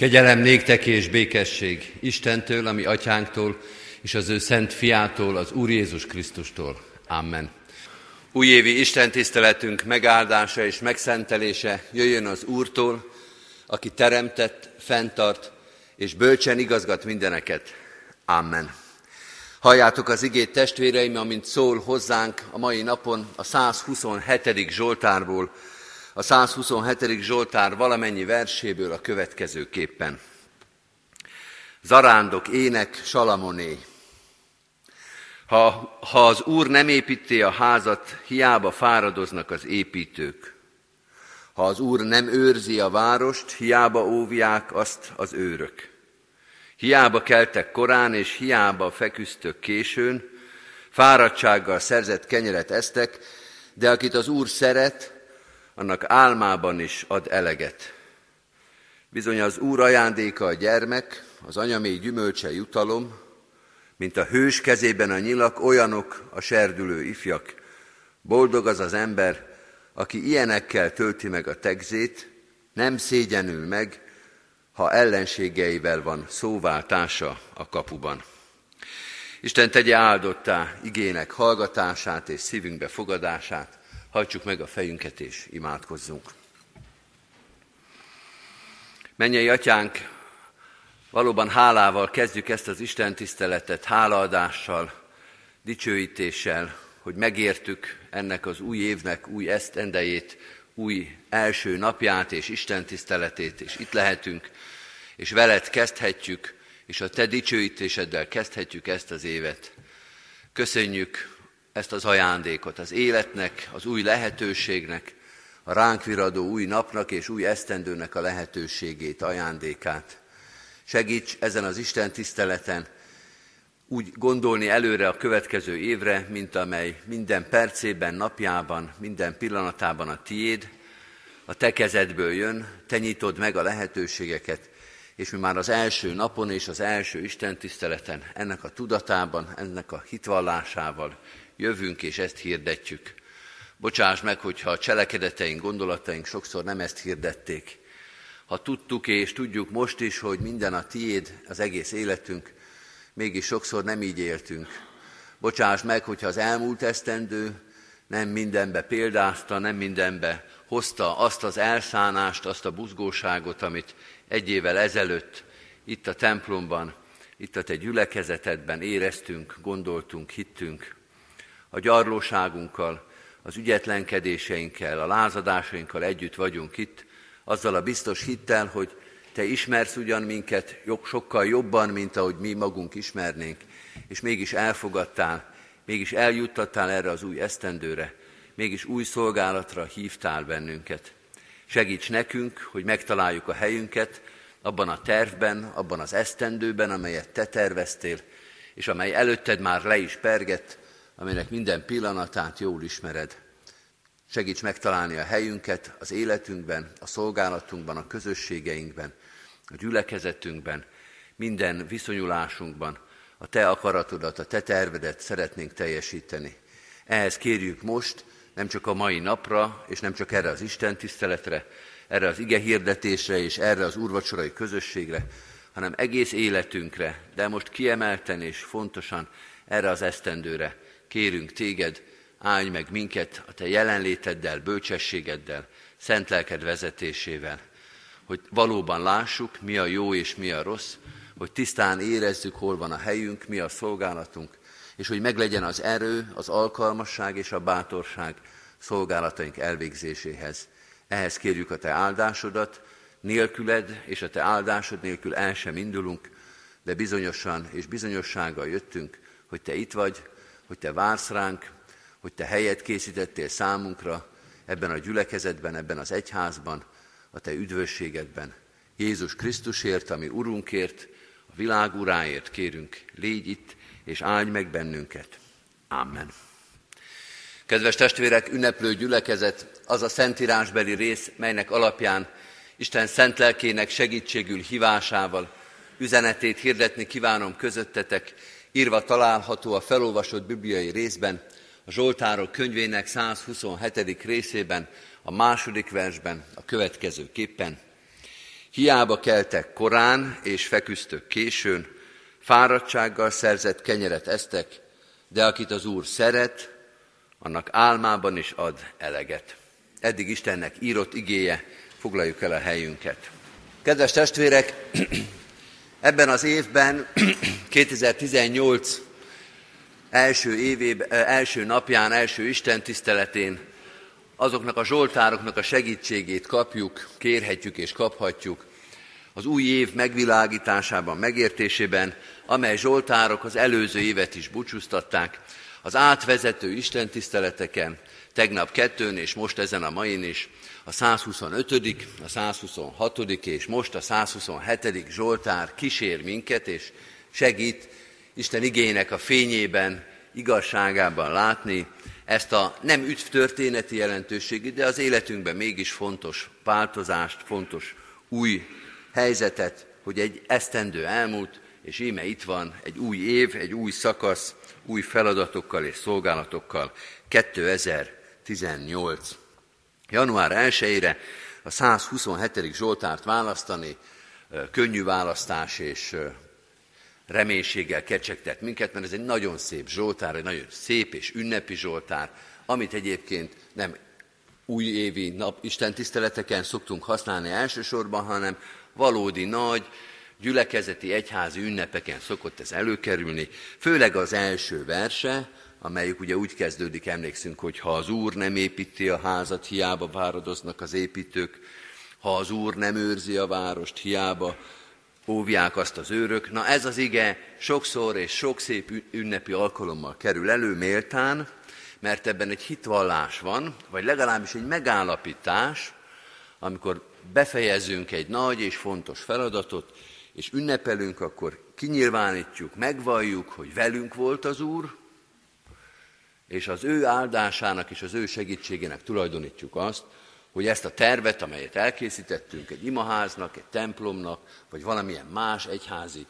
Kegyelem néktek és békesség Istentől, ami atyánktól, és az ő szent fiától, az Úr Jézus Krisztustól. Amen. Újévi Isten tiszteletünk megáldása és megszentelése jöjjön az Úrtól, aki teremtett, fenntart és bölcsen igazgat mindeneket. Amen. Halljátok az igét testvéreim, amint szól hozzánk a mai napon a 127. Zsoltárból, a 127. Zsoltár valamennyi verséből a következőképpen. Zarándok, ének, Salamoné. Ha, ha az Úr nem építi a házat, hiába fáradoznak az építők. Ha az Úr nem őrzi a várost, hiába óvják azt az őrök. Hiába keltek korán, és hiába feküztök későn, fáradtsággal szerzett kenyeret esztek, de akit az Úr szeret, annak álmában is ad eleget. Bizony az Úr ajándéka a gyermek, az anyamé gyümölcse jutalom, mint a hős kezében a nyilak, olyanok a serdülő ifjak. Boldog az az ember, aki ilyenekkel tölti meg a tegzét, nem szégyenül meg, ha ellenségeivel van szóváltása a kapuban. Isten tegye áldottá igének hallgatását és szívünkbe fogadását, hajtsuk meg a fejünket és imádkozzunk. Mennyei atyánk, valóban hálával kezdjük ezt az Isten tiszteletet, hálaadással, dicsőítéssel, hogy megértük ennek az új évnek új esztendejét, új első napját és Isten tiszteletét, és itt lehetünk, és veled kezdhetjük, és a te dicsőítéseddel kezdhetjük ezt az évet. Köszönjük ezt az ajándékot, az életnek, az új lehetőségnek, a ránk viradó új napnak és új esztendőnek a lehetőségét, ajándékát. Segíts ezen az Isten tiszteleten úgy gondolni előre a következő évre, mint amely minden percében, napjában, minden pillanatában a tiéd, a te kezedből jön, te nyitod meg a lehetőségeket, és mi már az első napon és az első Isten tiszteleten ennek a tudatában, ennek a hitvallásával jövünk és ezt hirdetjük. Bocsáss meg, hogyha a cselekedeteink, gondolataink sokszor nem ezt hirdették. Ha tudtuk és tudjuk most is, hogy minden a tiéd, az egész életünk, mégis sokszor nem így éltünk. Bocsáss meg, hogyha az elmúlt esztendő nem mindenbe példázta, nem mindenbe hozta azt az elszánást, azt a buzgóságot, amit egy évvel ezelőtt itt a templomban, itt a te gyülekezetedben éreztünk, gondoltunk, hittünk. A gyarlóságunkkal, az ügyetlenkedéseinkkel, a lázadásainkkal együtt vagyunk itt, azzal a biztos hittel, hogy te ismersz ugyan minket sokkal jobban, mint ahogy mi magunk ismernénk, és mégis elfogadtál, mégis eljuttattál erre az új esztendőre, mégis új szolgálatra hívtál bennünket. Segíts nekünk, hogy megtaláljuk a helyünket abban a tervben, abban az esztendőben, amelyet te terveztél, és amely előtted már le is pergett, amelynek minden pillanatát jól ismered. Segíts megtalálni a helyünket az életünkben, a szolgálatunkban, a közösségeinkben, a gyülekezetünkben, minden viszonyulásunkban, a Te akaratodat, a Te tervedet szeretnénk teljesíteni. Ehhez kérjük most, nem csak a mai napra, és nem csak erre az Isten tiszteletre, erre az ige hirdetésre és erre az úrvacsorai közösségre, hanem egész életünkre, de most kiemelten és fontosan erre az esztendőre kérünk téged, állj meg minket a te jelenléteddel, bölcsességeddel, szent lelked vezetésével, hogy valóban lássuk, mi a jó és mi a rossz, hogy tisztán érezzük, hol van a helyünk, mi a szolgálatunk, és hogy meglegyen az erő, az alkalmasság és a bátorság szolgálataink elvégzéséhez. Ehhez kérjük a Te áldásodat, nélküled és a Te áldásod nélkül el sem indulunk, de bizonyosan és bizonyossággal jöttünk, hogy Te itt vagy, hogy Te vársz ránk, hogy Te helyet készítettél számunkra ebben a gyülekezetben, ebben az egyházban, a Te üdvösségedben. Jézus Krisztusért, ami Urunkért, a világ uráért kérünk, légy itt, és áldj meg bennünket. Amen. Kedves testvérek, ünneplő gyülekezet, az a szentírásbeli rész, melynek alapján Isten szent lelkének segítségül hívásával üzenetét hirdetni kívánom közöttetek, írva található a felolvasott bibliai részben, a Zsoltárok könyvének 127. részében, a második versben a következő képpen. Hiába keltek korán és feküztök későn, fáradtsággal szerzett kenyeret esztek, de akit az Úr szeret, annak álmában is ad eleget. Eddig Istennek írott igéje, foglaljuk el a helyünket. Kedves testvérek, ebben az évben, 2018 első évében, első napján, első Isten tiszteletén azoknak a zsoltároknak a segítségét kapjuk, kérhetjük és kaphatjuk az új év megvilágításában, megértésében, amely zsoltárok az előző évet is búcsúztatták, az átvezető istentiszteleteken, tegnap kettőn és most ezen a main is, a 125., a 126. és most a 127. Zsoltár kísér minket, és segít Isten igének a fényében, igazságában látni ezt a nem üdv történeti jelentőségű, de az életünkben mégis fontos változást, fontos új helyzetet, hogy egy esztendő elmúlt, és íme itt van egy új év, egy új szakasz, új feladatokkal és szolgálatokkal 2018. Január 1-ére a 127. Zsoltárt választani, könnyű választás és reménységgel kecsegtet minket, mert ez egy nagyon szép Zsoltár, egy nagyon szép és ünnepi Zsoltár, amit egyébként nem újévi nap Isten tiszteleteken szoktunk használni elsősorban, hanem valódi nagy, gyülekezeti egyházi ünnepeken szokott ez előkerülni, főleg az első verse, amelyik ugye úgy kezdődik, emlékszünk, hogy ha az Úr nem építi a házat, hiába váradoznak az építők, ha az Úr nem őrzi a várost, hiába óvják azt az őrök. Na ez az ige sokszor és sok szép ünnepi alkalommal kerül elő méltán, mert ebben egy hitvallás van, vagy legalábbis egy megállapítás, amikor befejezünk egy nagy és fontos feladatot, és ünnepelünk, akkor kinyilvánítjuk, megvalljuk, hogy velünk volt az Úr, és az ő áldásának és az ő segítségének tulajdonítjuk azt, hogy ezt a tervet, amelyet elkészítettünk egy imaháznak, egy templomnak, vagy valamilyen más egyházi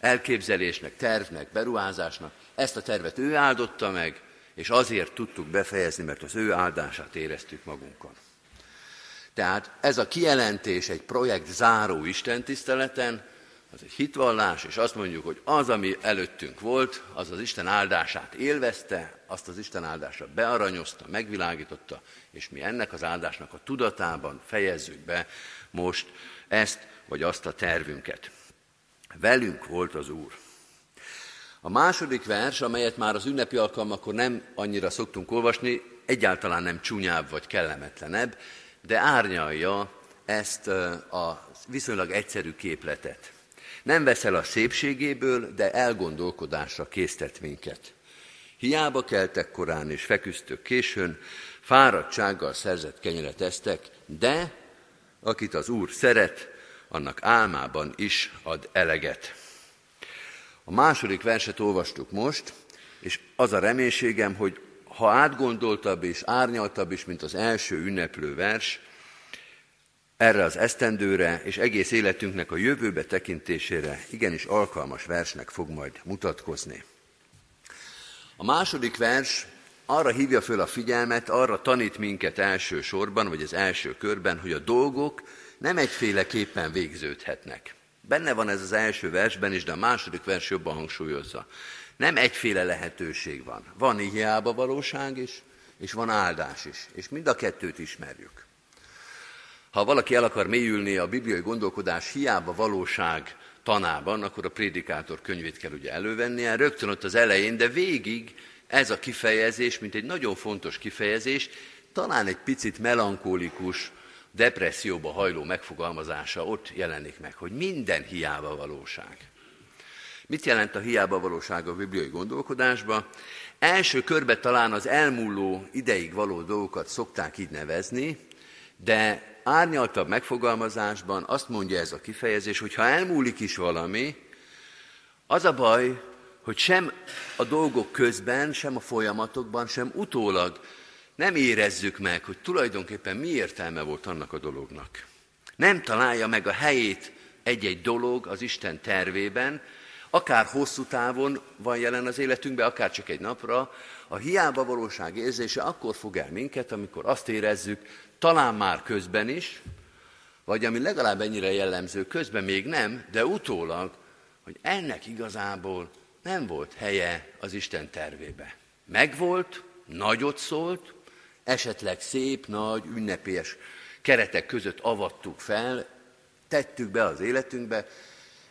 elképzelésnek, tervnek, beruházásnak, ezt a tervet ő áldotta meg, és azért tudtuk befejezni, mert az ő áldását éreztük magunkon. Tehát ez a kijelentés egy projekt záró istentiszteleten, az egy hitvallás, és azt mondjuk, hogy az, ami előttünk volt, az az Isten áldását élvezte, azt az Isten áldásra bearanyozta, megvilágította, és mi ennek az áldásnak a tudatában fejezzük be most ezt vagy azt a tervünket. Velünk volt az Úr. A második vers, amelyet már az ünnepi alkalmakor nem annyira szoktunk olvasni, egyáltalán nem csúnyább vagy kellemetlenebb, de árnyalja ezt a viszonylag egyszerű képletet. Nem veszel a szépségéből, de elgondolkodásra késztet minket. Hiába keltek korán és feküztök későn, fáradtsággal szerzett kenyeret esztek, de akit az Úr szeret, annak álmában is ad eleget. A második verset olvastuk most, és az a reménységem, hogy ha átgondoltabb és árnyaltabb is, mint az első ünneplő vers, erre az esztendőre és egész életünknek a jövőbe tekintésére igenis alkalmas versnek fog majd mutatkozni. A második vers arra hívja föl a figyelmet, arra tanít minket elsősorban, vagy az első körben, hogy a dolgok nem egyféleképpen végződhetnek. Benne van ez az első versben is, de a második vers jobban hangsúlyozza. Nem egyféle lehetőség van. Van hiába valóság is, és van áldás is. És mind a kettőt ismerjük. Ha valaki el akar mélyülni a bibliai gondolkodás hiába valóság tanában, akkor a prédikátor könyvét kell ugye elővennie, rögtön ott az elején, de végig ez a kifejezés, mint egy nagyon fontos kifejezés, talán egy picit melankólikus, depresszióba hajló megfogalmazása ott jelenik meg, hogy minden hiába valóság. Mit jelent a hiába valóság a bibliai gondolkodásba? Első körbe talán az elmúló ideig való dolgokat szokták így nevezni, de árnyaltabb megfogalmazásban azt mondja ez a kifejezés, hogy ha elmúlik is valami, az a baj, hogy sem a dolgok közben, sem a folyamatokban, sem utólag nem érezzük meg, hogy tulajdonképpen mi értelme volt annak a dolognak. Nem találja meg a helyét egy-egy dolog az Isten tervében, akár hosszú távon van jelen az életünkben, akár csak egy napra, a hiába valóság érzése akkor fog el minket, amikor azt érezzük, talán már közben is, vagy ami legalább ennyire jellemző, közben még nem, de utólag, hogy ennek igazából nem volt helye az Isten tervébe. Megvolt, nagyot szólt, esetleg szép, nagy, ünnepélyes keretek között avattuk fel, tettük be az életünkbe,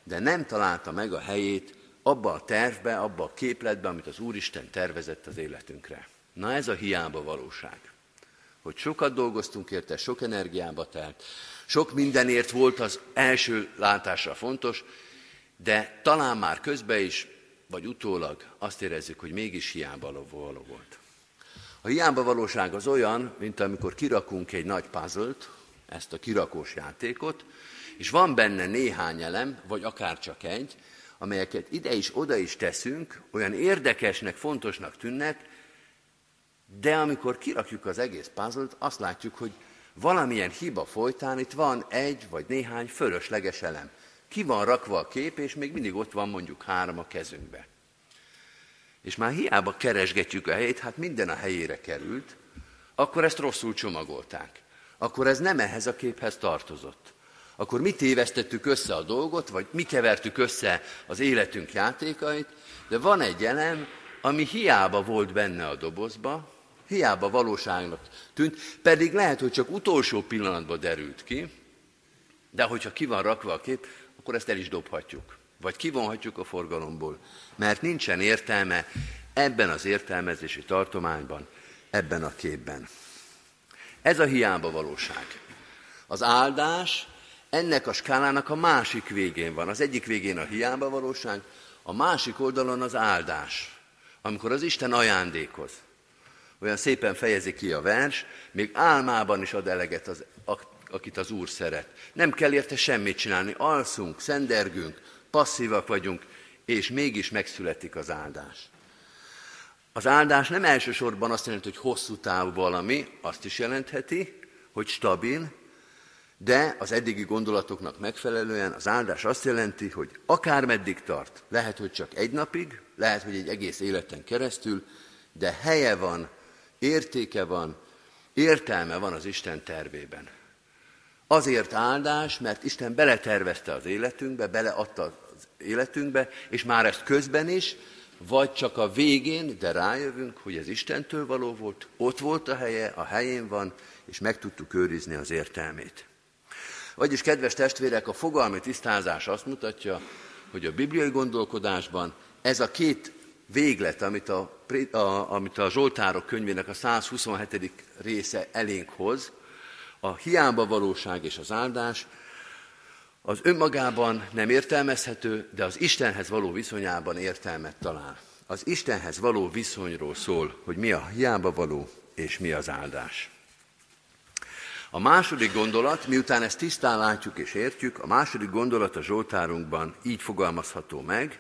de nem találta meg a helyét abba a tervbe, abba a képletbe, amit az Úristen tervezett az életünkre. Na ez a hiába valóság. Hogy sokat dolgoztunk érte, sok energiába telt, sok mindenért volt az első látásra fontos, de talán már közben is, vagy utólag azt érezzük, hogy mégis hiába való volt. A hiába valóság az olyan, mint amikor kirakunk egy nagy puzzle ezt a kirakós játékot, és van benne néhány elem, vagy akár csak egy, amelyeket ide is, oda is teszünk, olyan érdekesnek, fontosnak tűnnek, de amikor kirakjuk az egész puzzle azt látjuk, hogy valamilyen hiba folytán itt van egy vagy néhány fölösleges elem. Ki van rakva a kép, és még mindig ott van mondjuk három a kezünkbe. És már hiába keresgetjük a helyét, hát minden a helyére került, akkor ezt rosszul csomagolták. Akkor ez nem ehhez a képhez tartozott. Akkor mi tévesztettük össze a dolgot, vagy mi kevertük össze az életünk játékait, de van egy elem, ami hiába volt benne a dobozba, hiába valóságnak tűnt, pedig lehet, hogy csak utolsó pillanatban derült ki, de hogyha ki van rakva a kép, akkor ezt el is dobhatjuk. Vagy kivonhatjuk a forgalomból, mert nincsen értelme ebben az értelmezési tartományban, ebben a képben. Ez a hiába valóság. Az áldás ennek a skálának a másik végén van. Az egyik végén a hiába valóság, a másik oldalon az áldás, amikor az Isten ajándékoz. Olyan szépen fejezi ki a vers, még álmában is ad eleget, az, akit az Úr szeret. Nem kell érte semmit csinálni, alszunk, szendergünk, passzívak vagyunk, és mégis megszületik az áldás. Az áldás nem elsősorban azt jelenti, hogy hosszú távú valami, azt is jelentheti, hogy stabil, de az eddigi gondolatoknak megfelelően az áldás azt jelenti, hogy akár meddig tart, lehet, hogy csak egy napig, lehet, hogy egy egész életen keresztül, de helye van, értéke van, értelme van az Isten tervében. Azért áldás, mert Isten beletervezte az életünkbe, beleadta az életünkbe, és már ezt közben is, vagy csak a végén, de rájövünk, hogy ez Istentől való volt, ott volt a helye, a helyén van, és meg tudtuk őrizni az értelmét. Vagyis, kedves testvérek, a fogalmi tisztázás azt mutatja, hogy a bibliai gondolkodásban ez a két véglet, amit a, a, amit a Zsoltárok könyvének a 127. része elénk hoz, a hiába valóság és az áldás, az önmagában nem értelmezhető, de az Istenhez való viszonyában értelmet talál. Az Istenhez való viszonyról szól, hogy mi a hiába való és mi az áldás. A második gondolat, miután ezt tisztán látjuk és értjük, a második gondolat a Zsoltárunkban így fogalmazható meg,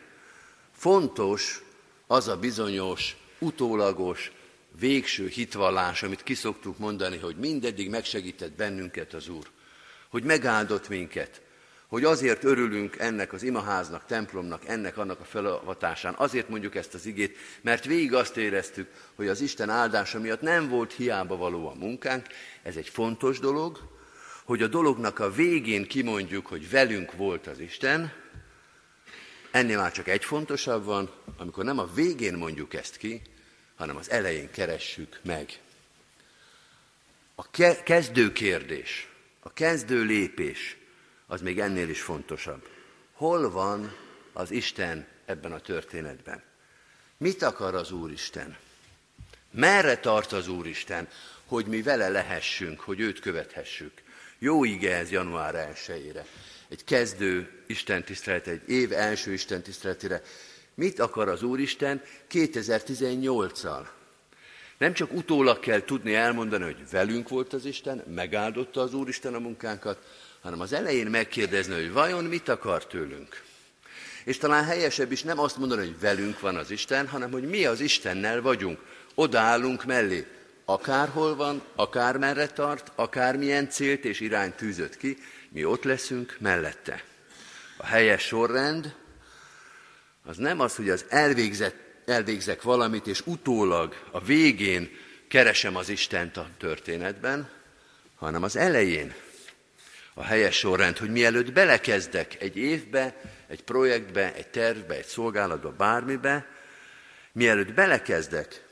fontos az a bizonyos, utólagos, végső hitvallás, amit kiszoktuk mondani, hogy mindeddig megsegített bennünket az Úr, hogy megáldott minket, hogy azért örülünk ennek az imaháznak, templomnak, ennek, annak a felavatásán. Azért mondjuk ezt az igét, mert végig azt éreztük, hogy az Isten áldása miatt nem volt hiába való a munkánk. Ez egy fontos dolog, hogy a dolognak a végén kimondjuk, hogy velünk volt az Isten. Ennél már csak egy fontosabb van, amikor nem a végén mondjuk ezt ki, hanem az elején keressük meg. A ke- kezdő kérdés, a kezdő lépés, az még ennél is fontosabb. Hol van az Isten ebben a történetben? Mit akar az Úristen? Merre tart az Úristen, hogy mi vele lehessünk, hogy őt követhessük? Jó ige ez január 1-ére. Egy kezdő Isten tisztelet, egy év első Isten tiszteletére. Mit akar az Úristen 2018-al? Nem csak utólag kell tudni elmondani, hogy velünk volt az Isten, megáldotta az Úristen a munkánkat, hanem az elején megkérdezni, hogy vajon mit akar tőlünk. És talán helyesebb is nem azt mondani, hogy velünk van az Isten, hanem hogy mi az Istennel vagyunk. Odaállunk mellé. Akárhol van, akármerre tart, akármilyen célt és irányt tűzött ki, mi ott leszünk mellette. A helyes sorrend az nem az, hogy az elvégzett, elvégzek valamit, és utólag a végén keresem az Istent a történetben, hanem az elején a helyes sorrend, hogy mielőtt belekezdek egy évbe, egy projektbe, egy tervbe, egy szolgálatba, bármibe, mielőtt belekezdek,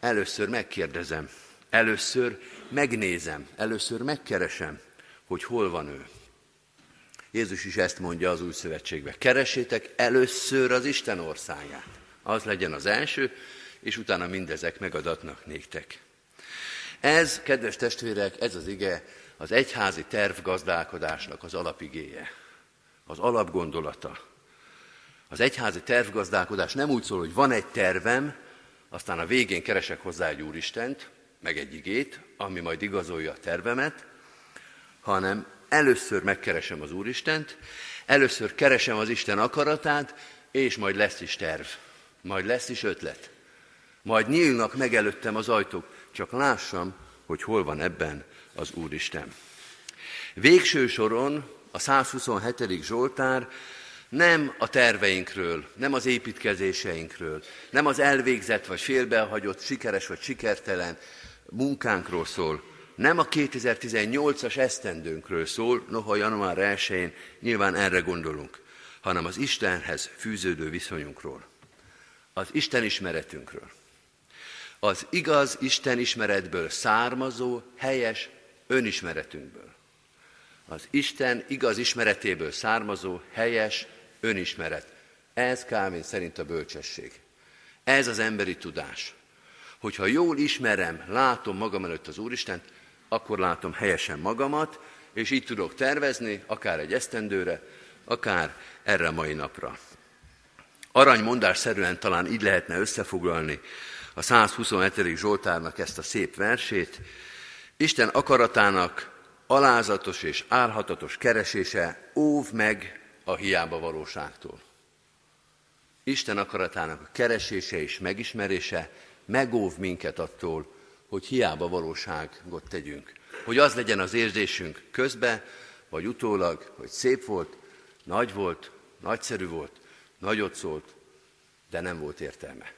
először megkérdezem, először megnézem, először megkeresem, hogy hol van ő. Jézus is ezt mondja az új szövetségbe. Keresétek először az Isten országát. Az legyen az első, és utána mindezek megadatnak néktek. Ez, kedves testvérek, ez az ige, az egyházi tervgazdálkodásnak az alapigéje, az alapgondolata. Az egyházi tervgazdálkodás nem úgy szól, hogy van egy tervem, aztán a végén keresek hozzá egy úristent, meg egy igét, ami majd igazolja a tervemet, hanem először megkeresem az Úristent, először keresem az Isten akaratát, és majd lesz is terv, majd lesz is ötlet. Majd nyílnak meg előttem az ajtók, csak lássam, hogy hol van ebben az Úristen. Végső soron a 127. Zsoltár nem a terveinkről, nem az építkezéseinkről, nem az elvégzett vagy félbehagyott, sikeres vagy sikertelen munkánkról szól, nem a 2018-as esztendőnkről szól, noha január 1-én nyilván erre gondolunk, hanem az Istenhez fűződő viszonyunkról, az Isten ismeretünkről. Az igaz Isten ismeretből származó, helyes önismeretünkből. Az Isten igaz ismeretéből származó, helyes önismeret. Ez Kálvin szerint a bölcsesség. Ez az emberi tudás. Hogyha jól ismerem, látom magam előtt az Úristent, akkor látom helyesen magamat, és így tudok tervezni, akár egy esztendőre, akár erre a mai napra. Aranymondás szerűen talán így lehetne összefoglalni a 127. Zsoltárnak ezt a szép versét. Isten akaratának alázatos és álhatatos keresése óv meg a hiába valóságtól. Isten akaratának a keresése és megismerése megóv minket attól, hogy hiába valóságot tegyünk. Hogy az legyen az érzésünk közbe, vagy utólag, hogy szép volt, nagy volt, nagyszerű volt, nagyot szólt, de nem volt értelme.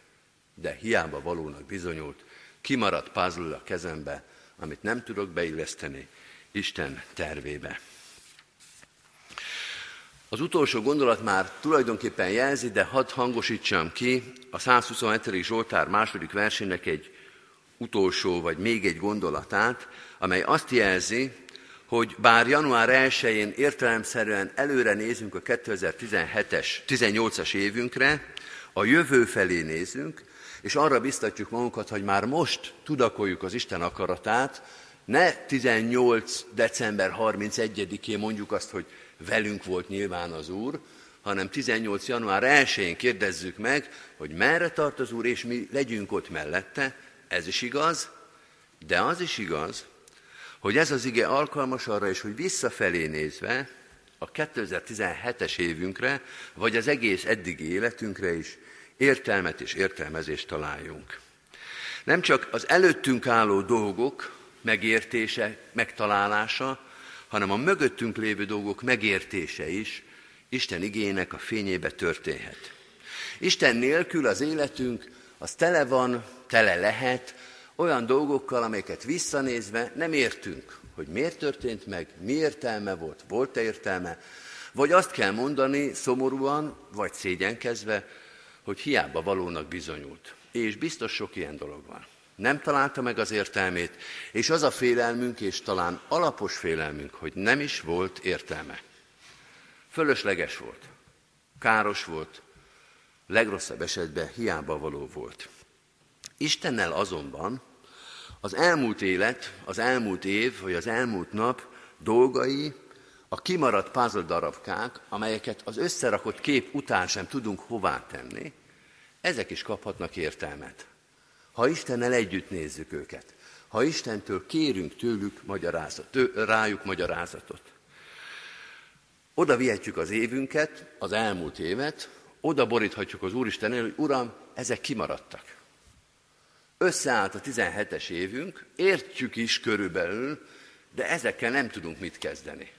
De hiába valónak bizonyult, kimaradt puzzle a kezembe, amit nem tudok beilleszteni Isten tervébe. Az utolsó gondolat már tulajdonképpen jelzi, de hadd hangosítsam ki a 127. Zsoltár második versének egy utolsó, vagy még egy gondolatát, amely azt jelzi, hogy bár január 1-én értelemszerűen előre nézünk a 2017-es, 18-as évünkre, a jövő felé nézünk, és arra biztatjuk magunkat, hogy már most tudakoljuk az Isten akaratát, ne 18. december 31-én mondjuk azt, hogy velünk volt nyilván az Úr, hanem 18. január 1-én kérdezzük meg, hogy merre tart az Úr, és mi legyünk ott mellette, ez is igaz, de az is igaz, hogy ez az ige alkalmas arra is, hogy visszafelé nézve a 2017-es évünkre, vagy az egész eddigi életünkre is értelmet és értelmezést találjunk. Nem csak az előttünk álló dolgok megértése, megtalálása, hanem a mögöttünk lévő dolgok megértése is Isten igének a fényébe történhet. Isten nélkül az életünk az tele van, tele lehet olyan dolgokkal, amelyeket visszanézve nem értünk, hogy miért történt meg, mi értelme volt, volt-e értelme, vagy azt kell mondani szomorúan, vagy szégyenkezve, hogy hiába valónak bizonyult. És biztos sok ilyen dolog van. Nem találta meg az értelmét, és az a félelmünk, és talán alapos félelmünk, hogy nem is volt értelme. Fölösleges volt, káros volt, legrosszabb esetben hiába való volt. Istennel azonban az elmúlt élet, az elmúlt év, vagy az elmúlt nap dolgai, a kimaradt puzzle darabkák, amelyeket az összerakott kép után sem tudunk hová tenni, ezek is kaphatnak értelmet. Ha Istennel együtt nézzük őket, ha Istentől kérünk tőlük magyarázat, tő, rájuk magyarázatot. Oda vihetjük az évünket, az elmúlt évet, oda boríthatjuk az Úristen elő, hogy Uram, ezek kimaradtak. Összeállt a 17-es évünk, értjük is körülbelül, de ezekkel nem tudunk mit kezdeni.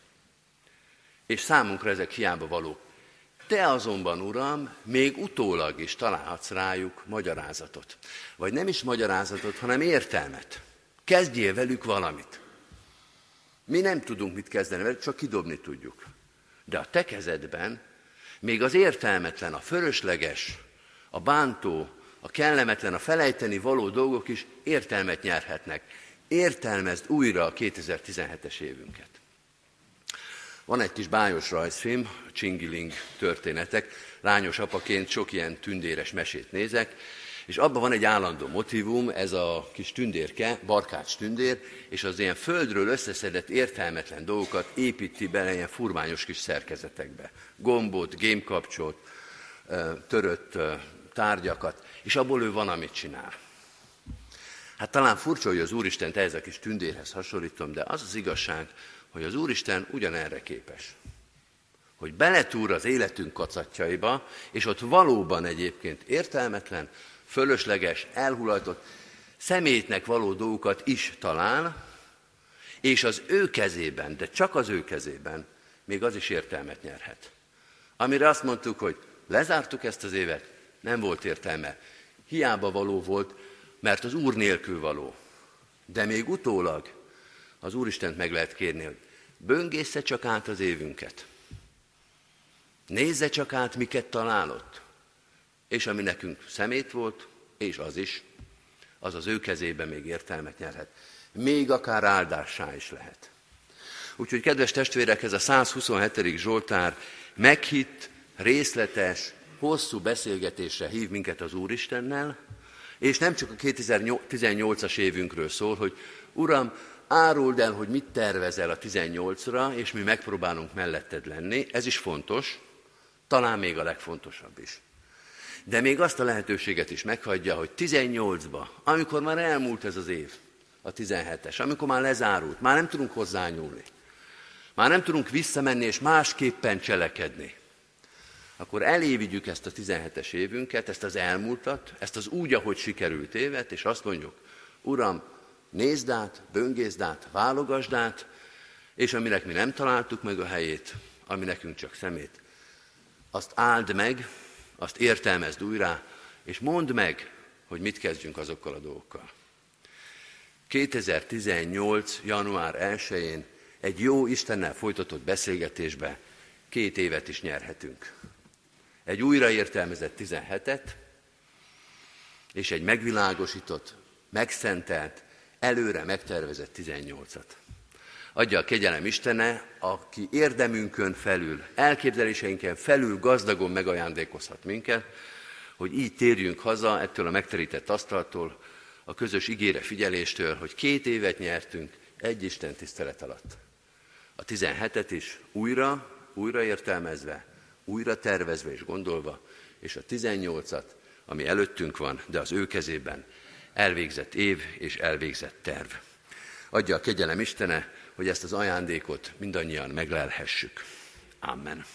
És számunkra ezek hiába való. Te azonban, Uram, még utólag is találhatsz rájuk magyarázatot. Vagy nem is magyarázatot, hanem értelmet. Kezdjél velük valamit. Mi nem tudunk mit kezdeni, mert csak kidobni tudjuk. De a te kezedben még az értelmetlen, a fölösleges, a bántó, a kellemetlen, a felejteni való dolgok is értelmet nyerhetnek. Értelmezd újra a 2017-es évünket. Van egy kis bájos rajzfilm, Csingiling történetek. Lányos apaként sok ilyen tündéres mesét nézek, és abban van egy állandó motivum, ez a kis tündérke, barkács tündér, és az ilyen földről összeszedett értelmetlen dolgokat építi bele ilyen furmányos kis szerkezetekbe. Gombot, gémkapcsot, törött tárgyakat, és abból ő van, amit csinál. Hát talán furcsa, hogy az Úristen ehhez a kis tündérhez hasonlítom, de az az igazság, hogy az Úristen ugyanerre képes. Hogy beletúr az életünk kacatjaiba, és ott valóban egyébként értelmetlen, fölösleges, elhulatott, szemétnek való dolgokat is talál, és az ő kezében, de csak az ő kezében még az is értelmet nyerhet. Amire azt mondtuk, hogy lezártuk ezt az évet, nem volt értelme. Hiába való volt, mert az Úr nélkül való. De még utólag az Úristent meg lehet kérni, hogy böngészze csak át az évünket. Nézze csak át, miket találott. És ami nekünk szemét volt, és az is, az az ő kezében még értelmet nyerhet. Még akár áldássá is lehet. Úgyhogy, kedves testvérek, ez a 127. Zsoltár meghitt, részletes, hosszú beszélgetésre hív minket az Úristennel, és nem csak a 2018-as évünkről szól, hogy Uram, áruld el, hogy mit tervezel a 18-ra, és mi megpróbálunk melletted lenni. Ez is fontos, talán még a legfontosabb is. De még azt a lehetőséget is meghagyja, hogy 18-ba, amikor már elmúlt ez az év, a 17-es, amikor már lezárult, már nem tudunk hozzányúlni, már nem tudunk visszamenni és másképpen cselekedni, akkor elévigyük ezt a 17-es évünket, ezt az elmúltat, ezt az úgy, ahogy sikerült évet, és azt mondjuk, Uram, nézd át, böngészd át, válogasd át, és aminek mi nem találtuk meg a helyét, ami nekünk csak szemét, azt áld meg, azt értelmezd újra, és mondd meg, hogy mit kezdjünk azokkal a dolgokkal. 2018. január 1-én egy jó Istennel folytatott beszélgetésbe két évet is nyerhetünk. Egy újraértelmezett 17-et, és egy megvilágosított, megszentelt, előre megtervezett 18-at. Adja a kegyelem Istene, aki érdemünkön felül, elképzeléseinken felül gazdagon megajándékozhat minket, hogy így térjünk haza ettől a megterített asztaltól, a közös ígére figyeléstől, hogy két évet nyertünk egy Isten tisztelet alatt. A 17-et is újra, újra értelmezve, újra tervezve és gondolva, és a 18-at, ami előttünk van, de az ő kezében elvégzett év és elvégzett terv. Adja a kegyelem Istene, hogy ezt az ajándékot mindannyian meglelhessük. Amen.